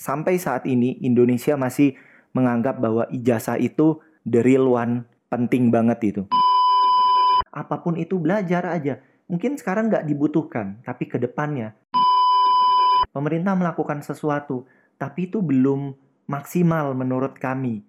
sampai saat ini Indonesia masih menganggap bahwa ijazah itu the real one, penting banget itu. Apa pun itu belajar aja. Mungkin sekarang nggak dibutuhkan, tapi ke depannya pemerintah melakukan sesuatu, tapi itu belum maksimal menurut kami.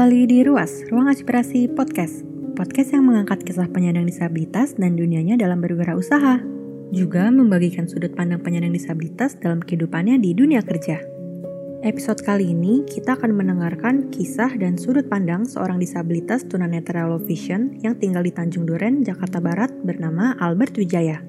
Kembali di Ruas, Ruang Aspirasi Podcast. Podcast yang mengangkat kisah penyandang disabilitas dan dunianya dalam berwirausaha. Juga membagikan sudut pandang penyandang disabilitas dalam kehidupannya di dunia kerja. Episode kali ini kita akan mendengarkan kisah dan sudut pandang seorang disabilitas tunanetra low vision yang tinggal di Tanjung Duren, Jakarta Barat bernama Albert Wijaya.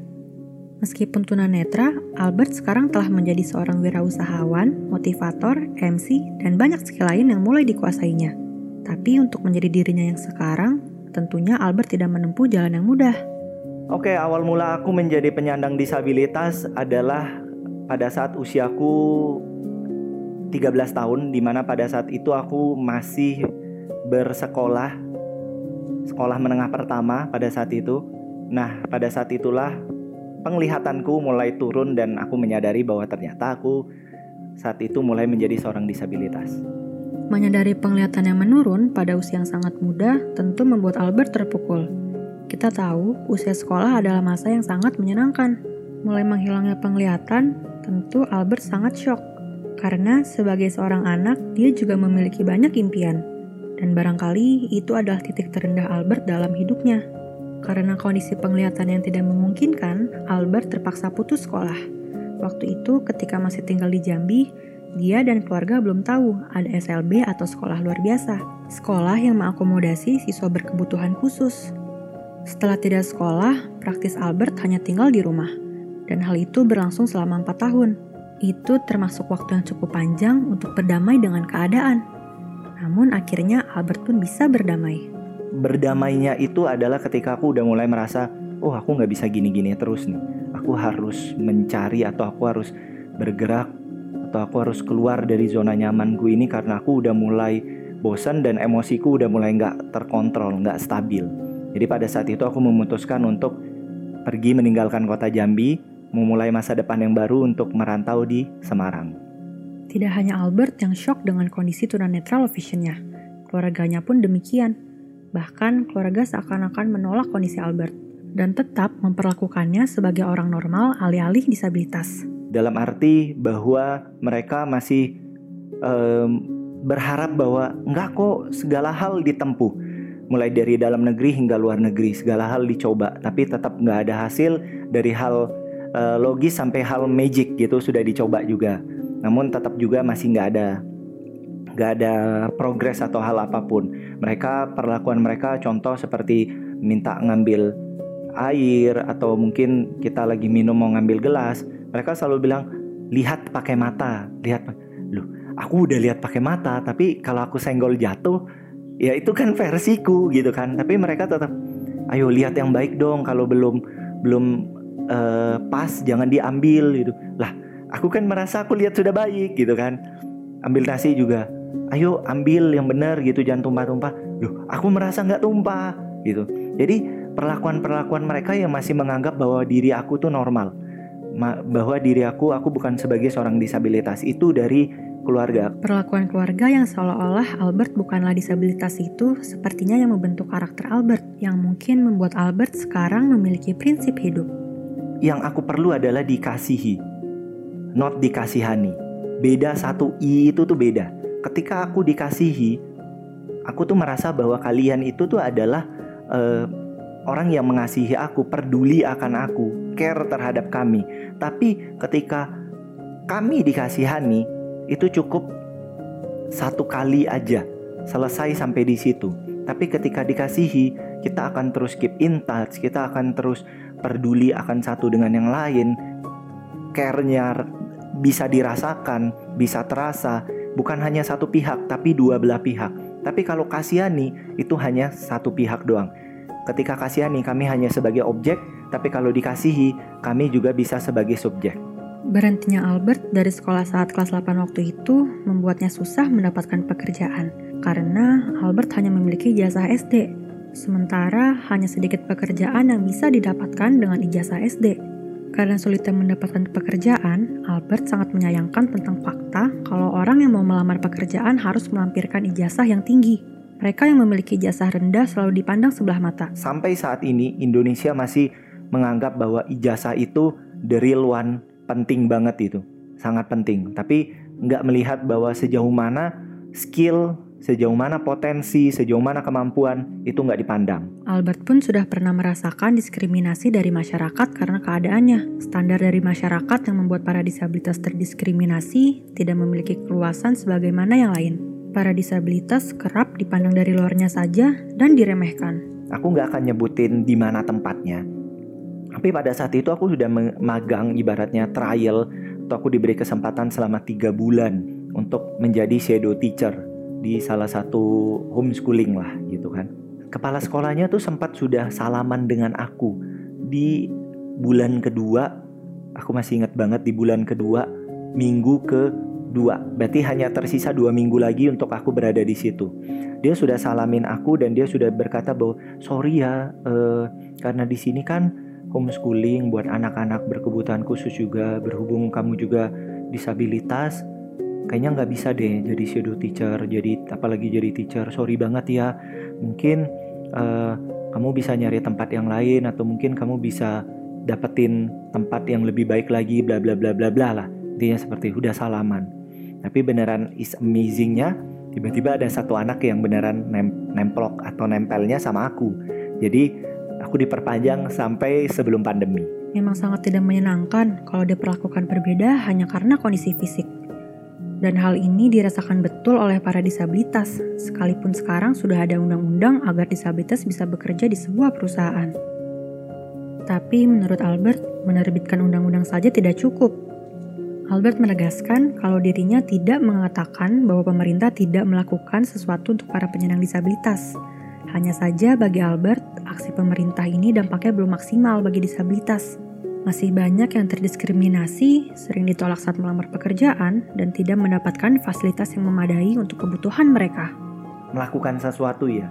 Meskipun tunanetra, Albert sekarang telah menjadi seorang wirausahawan, motivator, MC, dan banyak skill lain yang mulai dikuasainya. Tapi untuk menjadi dirinya yang sekarang, tentunya Albert tidak menempuh jalan yang mudah. Oke, awal mula aku menjadi penyandang disabilitas adalah pada saat usiaku 13 tahun, di mana pada saat itu aku masih bersekolah, sekolah menengah pertama pada saat itu. Nah, pada saat itulah penglihatanku mulai turun dan aku menyadari bahwa ternyata aku saat itu mulai menjadi seorang disabilitas. Menyadari penglihatan yang menurun pada usia yang sangat muda tentu membuat Albert terpukul. Kita tahu usia sekolah adalah masa yang sangat menyenangkan. Mulai menghilangnya penglihatan, tentu Albert sangat shock. Karena sebagai seorang anak, dia juga memiliki banyak impian. Dan barangkali itu adalah titik terendah Albert dalam hidupnya. Karena kondisi penglihatan yang tidak memungkinkan, Albert terpaksa putus sekolah. Waktu itu ketika masih tinggal di Jambi, dia dan keluarga belum tahu ada SLB atau sekolah luar biasa. Sekolah yang mengakomodasi siswa berkebutuhan khusus. Setelah tidak sekolah, praktis Albert hanya tinggal di rumah. Dan hal itu berlangsung selama 4 tahun. Itu termasuk waktu yang cukup panjang untuk berdamai dengan keadaan. Namun akhirnya Albert pun bisa berdamai berdamainya itu adalah ketika aku udah mulai merasa oh aku nggak bisa gini-gini terus nih aku harus mencari atau aku harus bergerak atau aku harus keluar dari zona nyamanku ini? Karena aku udah mulai bosan dan emosiku udah mulai nggak terkontrol nggak stabil. Jadi pada saat itu aku memutuskan untuk pergi meninggalkan kota Jambi memulai masa depan yang baru untuk merantau di Semarang. Tidak hanya Albert yang shock dengan kondisi tunanetra visionnya keluarganya pun demikian. Bahkan keluarga seakan-akan menolak kondisi Albert dan tetap memperlakukannya sebagai orang normal alih-alih disabilitas. Dalam arti bahwa mereka masih um, berharap bahwa enggak kok segala hal ditempuh. Mulai dari dalam negeri hingga luar negeri, segala hal dicoba, tapi tetap nggak ada hasil dari hal uh, logis sampai hal magic gitu sudah dicoba juga. Namun tetap juga masih nggak ada gak ada progres atau hal apa pun. Mereka perlakuan mereka contoh seperti minta ngambil air atau mungkin kita lagi minum mau ngambil gelas, mereka selalu bilang lihat pakai mata, lihat. Loh, aku udah lihat pakai mata, tapi kalau aku senggol jatuh, ya itu kan versiku gitu kan. Tapi mereka tetap, ayo lihat yang baik dong. Kalau belum belum uh, pas, jangan diambil gitu. Lah, aku kan merasa aku lihat sudah baik gitu kan. Ambil nasi juga, ayo ambil yang benar gitu jangan tumpah-tumpah loh aku merasa nggak tumpah gitu jadi perlakuan-perlakuan mereka yang masih menganggap bahwa diri aku tuh normal bahwa diri aku aku bukan sebagai seorang disabilitas. Itu dari keluarga. Perlakuan keluarga yang seolah-olah Albert bukanlah disabilitas itu sepertinya yang membentuk karakter Albert yang mungkin membuat Albert sekarang memiliki prinsip hidup. Yang aku perlu adalah dikasihi not dikasihani. Beda satu i itu tuh beda. Ketika aku dikasihi, aku tuh merasa bahwa kalian itu tuh adalah uh, orang yang mengasihi aku, peduli akan aku, care terhadap kami. Tapi ketika kami dikasihani, itu cukup satu kali aja, selesai sampai di situ. Tapi ketika dikasihi, kita akan terus keep in touch, kita akan terus peduli akan satu dengan yang lain. Care-nya bisa dirasakan, bisa terasa, bukan hanya satu pihak tapi dua belah pihak Tapi kalau kasihani itu hanya satu pihak doang. Ketika kasihani kami hanya sebagai objek, tapi kalau dikasihi kami juga bisa sebagai subjek. Berhentinya Albert dari sekolah saat kelas 8 waktu itu membuatnya susah mendapatkan pekerjaan karena Albert hanya memiliki ijazah SD. Sementara hanya sedikit pekerjaan yang bisa didapatkan dengan ijazah SD. Karena sulitnya mendapatkan pekerjaan, Albert sangat menyayangkan tentang fakta kalau orang yang mau melamar pekerjaan harus melampirkan ijazah yang tinggi. Mereka yang memiliki ijazah rendah selalu dipandang sebelah mata. Sampai saat ini, Indonesia masih menganggap bahwa ijazah itu the real one, penting banget itu. Sangat penting. Tapi nggak melihat bahwa sejauh mana skill sejauh mana potensi, sejauh mana kemampuan itu nggak dipandang. Albert pun sudah pernah merasakan diskriminasi dari masyarakat karena keadaannya. Standar dari masyarakat yang membuat para disabilitas terdiskriminasi tidak memiliki keluasan sebagaimana yang lain. Para disabilitas kerap dipandang dari luarnya saja dan diremehkan. Aku nggak akan nyebutin di mana tempatnya. Tapi pada saat itu aku sudah magang ibaratnya trial atau aku diberi kesempatan selama tiga bulan untuk menjadi shadow teacher di salah satu homeschooling lah gitu kan. Kepala sekolahnya tuh sempat sudah salaman dengan aku di bulan kedua. Aku masih ingat banget di bulan kedua minggu ke dua. Berarti hanya tersisa dua minggu lagi untuk aku berada di situ. Dia sudah salamin aku dan dia sudah berkata bahwa sorry ya uh, karena di sini kan homeschooling buat anak-anak berkebutuhan khusus juga berhubung kamu juga disabilitas kayaknya nggak bisa deh jadi shadow teacher jadi apalagi jadi teacher sorry banget ya mungkin uh, kamu bisa nyari tempat yang lain atau mungkin kamu bisa dapetin tempat yang lebih baik lagi bla bla bla bla bla lah intinya seperti udah salaman tapi beneran is amazingnya tiba-tiba ada satu anak yang beneran nem nemplok atau nempelnya sama aku jadi aku diperpanjang sampai sebelum pandemi memang sangat tidak menyenangkan kalau diperlakukan berbeda hanya karena kondisi fisik dan hal ini dirasakan betul oleh para disabilitas, sekalipun sekarang sudah ada undang-undang agar disabilitas bisa bekerja di sebuah perusahaan. Tapi menurut Albert, menerbitkan undang-undang saja tidak cukup. Albert menegaskan kalau dirinya tidak mengatakan bahwa pemerintah tidak melakukan sesuatu untuk para penyandang disabilitas. Hanya saja bagi Albert, aksi pemerintah ini dampaknya belum maksimal bagi disabilitas. Masih banyak yang terdiskriminasi, sering ditolak saat melamar pekerjaan, dan tidak mendapatkan fasilitas yang memadai untuk kebutuhan mereka. Melakukan sesuatu ya,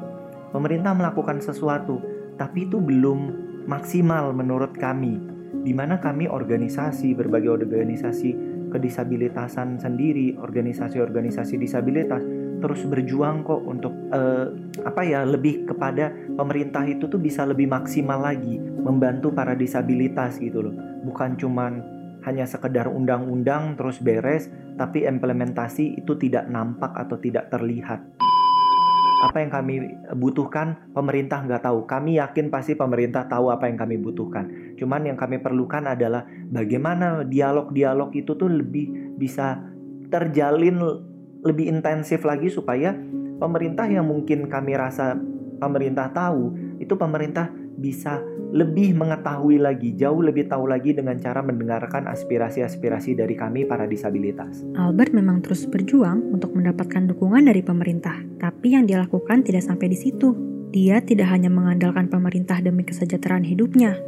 pemerintah melakukan sesuatu, tapi itu belum maksimal menurut kami. Di mana kami organisasi, berbagai organisasi kedisabilitasan sendiri, organisasi-organisasi disabilitas, terus berjuang kok untuk uh, apa ya lebih kepada pemerintah itu tuh bisa lebih maksimal lagi membantu para disabilitas gitu loh. Bukan cuman hanya sekedar undang-undang terus beres tapi implementasi itu tidak nampak atau tidak terlihat apa yang kami butuhkan pemerintah nggak tahu. Kami yakin pasti pemerintah tahu apa yang kami butuhkan. Cuman yang kami perlukan adalah bagaimana dialog-dialog itu tuh lebih bisa terjalin lebih intensif lagi supaya pemerintah yang mungkin kami rasa pemerintah tahu itu pemerintah bisa lebih mengetahui lagi, jauh lebih tahu lagi dengan cara mendengarkan aspirasi-aspirasi dari kami para disabilitas. Albert memang terus berjuang untuk mendapatkan dukungan dari pemerintah, tapi yang dia lakukan tidak sampai di situ. Dia tidak hanya mengandalkan pemerintah demi kesejahteraan hidupnya,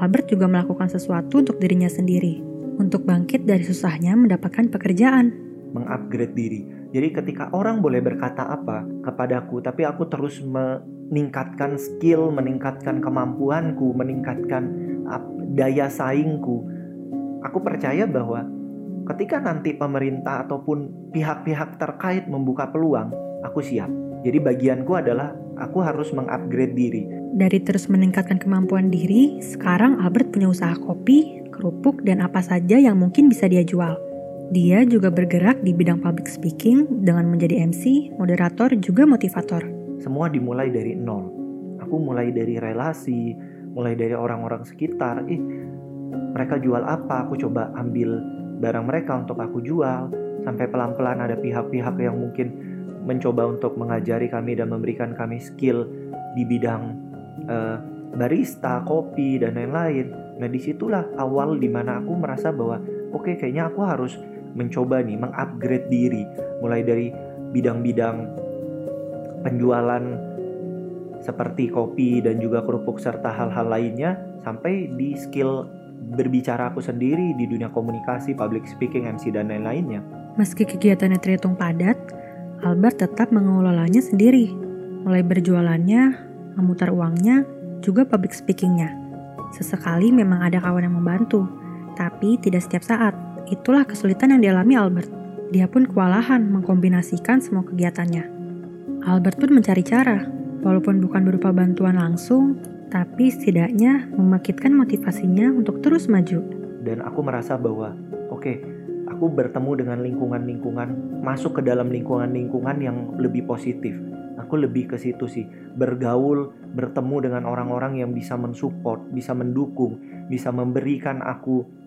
Albert juga melakukan sesuatu untuk dirinya sendiri, untuk bangkit dari susahnya mendapatkan pekerjaan. Mengupgrade diri, jadi ketika orang boleh berkata apa kepadaku, tapi aku terus meningkatkan skill, meningkatkan kemampuanku, meningkatkan daya saingku, aku percaya bahwa ketika nanti pemerintah ataupun pihak-pihak terkait membuka peluang, aku siap. Jadi bagianku adalah aku harus mengupgrade diri. Dari terus meningkatkan kemampuan diri, sekarang Albert punya usaha kopi, kerupuk, dan apa saja yang mungkin bisa dia jual. Dia juga bergerak di bidang public speaking dengan menjadi MC, moderator, juga motivator. Semua dimulai dari nol. Aku mulai dari relasi, mulai dari orang-orang sekitar. Ih, mereka jual apa? Aku coba ambil barang mereka untuk aku jual. Sampai pelan-pelan ada pihak-pihak yang mungkin mencoba untuk mengajari kami dan memberikan kami skill di bidang uh, barista, kopi, dan lain-lain. Nah di situlah awal di mana aku merasa bahwa oke okay, kayaknya aku harus mencoba nih mengupgrade diri mulai dari bidang-bidang penjualan seperti kopi dan juga kerupuk serta hal-hal lainnya sampai di skill berbicara aku sendiri di dunia komunikasi, public speaking, MC dan lain-lainnya. Meski kegiatannya terhitung padat, Albert tetap mengelolanya sendiri. Mulai berjualannya, memutar uangnya, juga public speakingnya. Sesekali memang ada kawan yang membantu, tapi tidak setiap saat. Itulah kesulitan yang dialami Albert. Dia pun kewalahan mengkombinasikan semua kegiatannya. Albert pun mencari cara, walaupun bukan berupa bantuan langsung, tapi setidaknya memakitkan motivasinya untuk terus maju. Dan aku merasa bahwa, oke, okay, aku bertemu dengan lingkungan-lingkungan, masuk ke dalam lingkungan-lingkungan yang lebih positif. Aku lebih ke situ sih, bergaul, bertemu dengan orang-orang yang bisa mensupport, bisa mendukung, bisa memberikan aku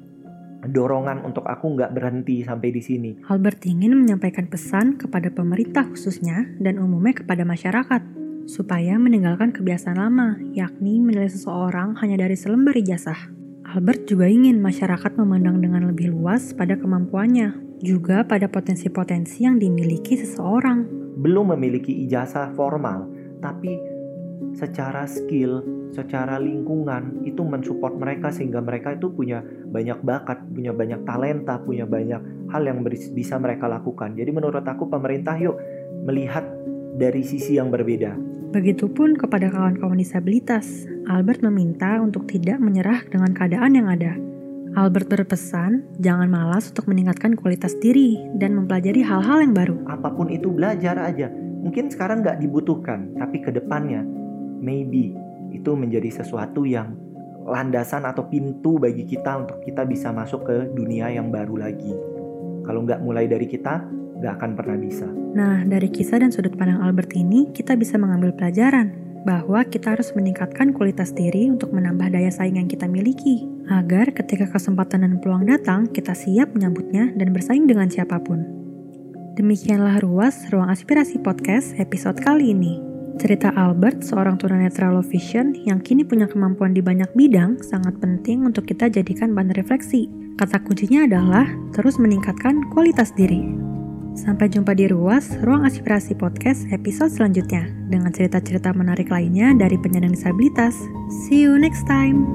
dorongan untuk aku nggak berhenti sampai di sini. Albert ingin menyampaikan pesan kepada pemerintah khususnya dan umumnya kepada masyarakat supaya meninggalkan kebiasaan lama, yakni menilai seseorang hanya dari selembar ijazah. Albert juga ingin masyarakat memandang dengan lebih luas pada kemampuannya, juga pada potensi-potensi yang dimiliki seseorang. Belum memiliki ijazah formal, tapi secara skill, secara lingkungan itu mensupport mereka sehingga mereka itu punya banyak bakat, punya banyak talenta, punya banyak hal yang bisa mereka lakukan. Jadi menurut aku pemerintah yuk melihat dari sisi yang berbeda. Begitupun kepada kawan-kawan disabilitas, Albert meminta untuk tidak menyerah dengan keadaan yang ada. Albert berpesan, jangan malas untuk meningkatkan kualitas diri dan mempelajari hal-hal yang baru. Apa pun itu belajar aja. Mungkin sekarang nggak dibutuhkan, tapi ke depannya maybe itu menjadi sesuatu yang landasan atau pintu bagi kita untuk kita bisa masuk ke dunia yang baru lagi. Kalau nggak mulai dari kita, nggak akan pernah bisa. Nah, dari kisah dan sudut pandang Albert ini, kita bisa mengambil pelajaran bahwa kita harus meningkatkan kualitas diri untuk menambah daya saing yang kita miliki, agar ketika kesempatan dan peluang datang, kita siap menyambutnya dan bersaing dengan siapa pun. Demikianlah ruas ruang aspirasi podcast episode kali ini. Cerita Albert, seorang tunanetra low vision yang kini punya kemampuan di banyak bidang, sangat penting untuk kita jadikan bahan refleksi. Kata kuncinya adalah terus meningkatkan kualitas diri. Sampai jumpa di Ruas, Ruang Aspirasi Podcast episode selanjutnya dengan cerita-cerita menarik lainnya dari penyandang disabilitas. See you next time.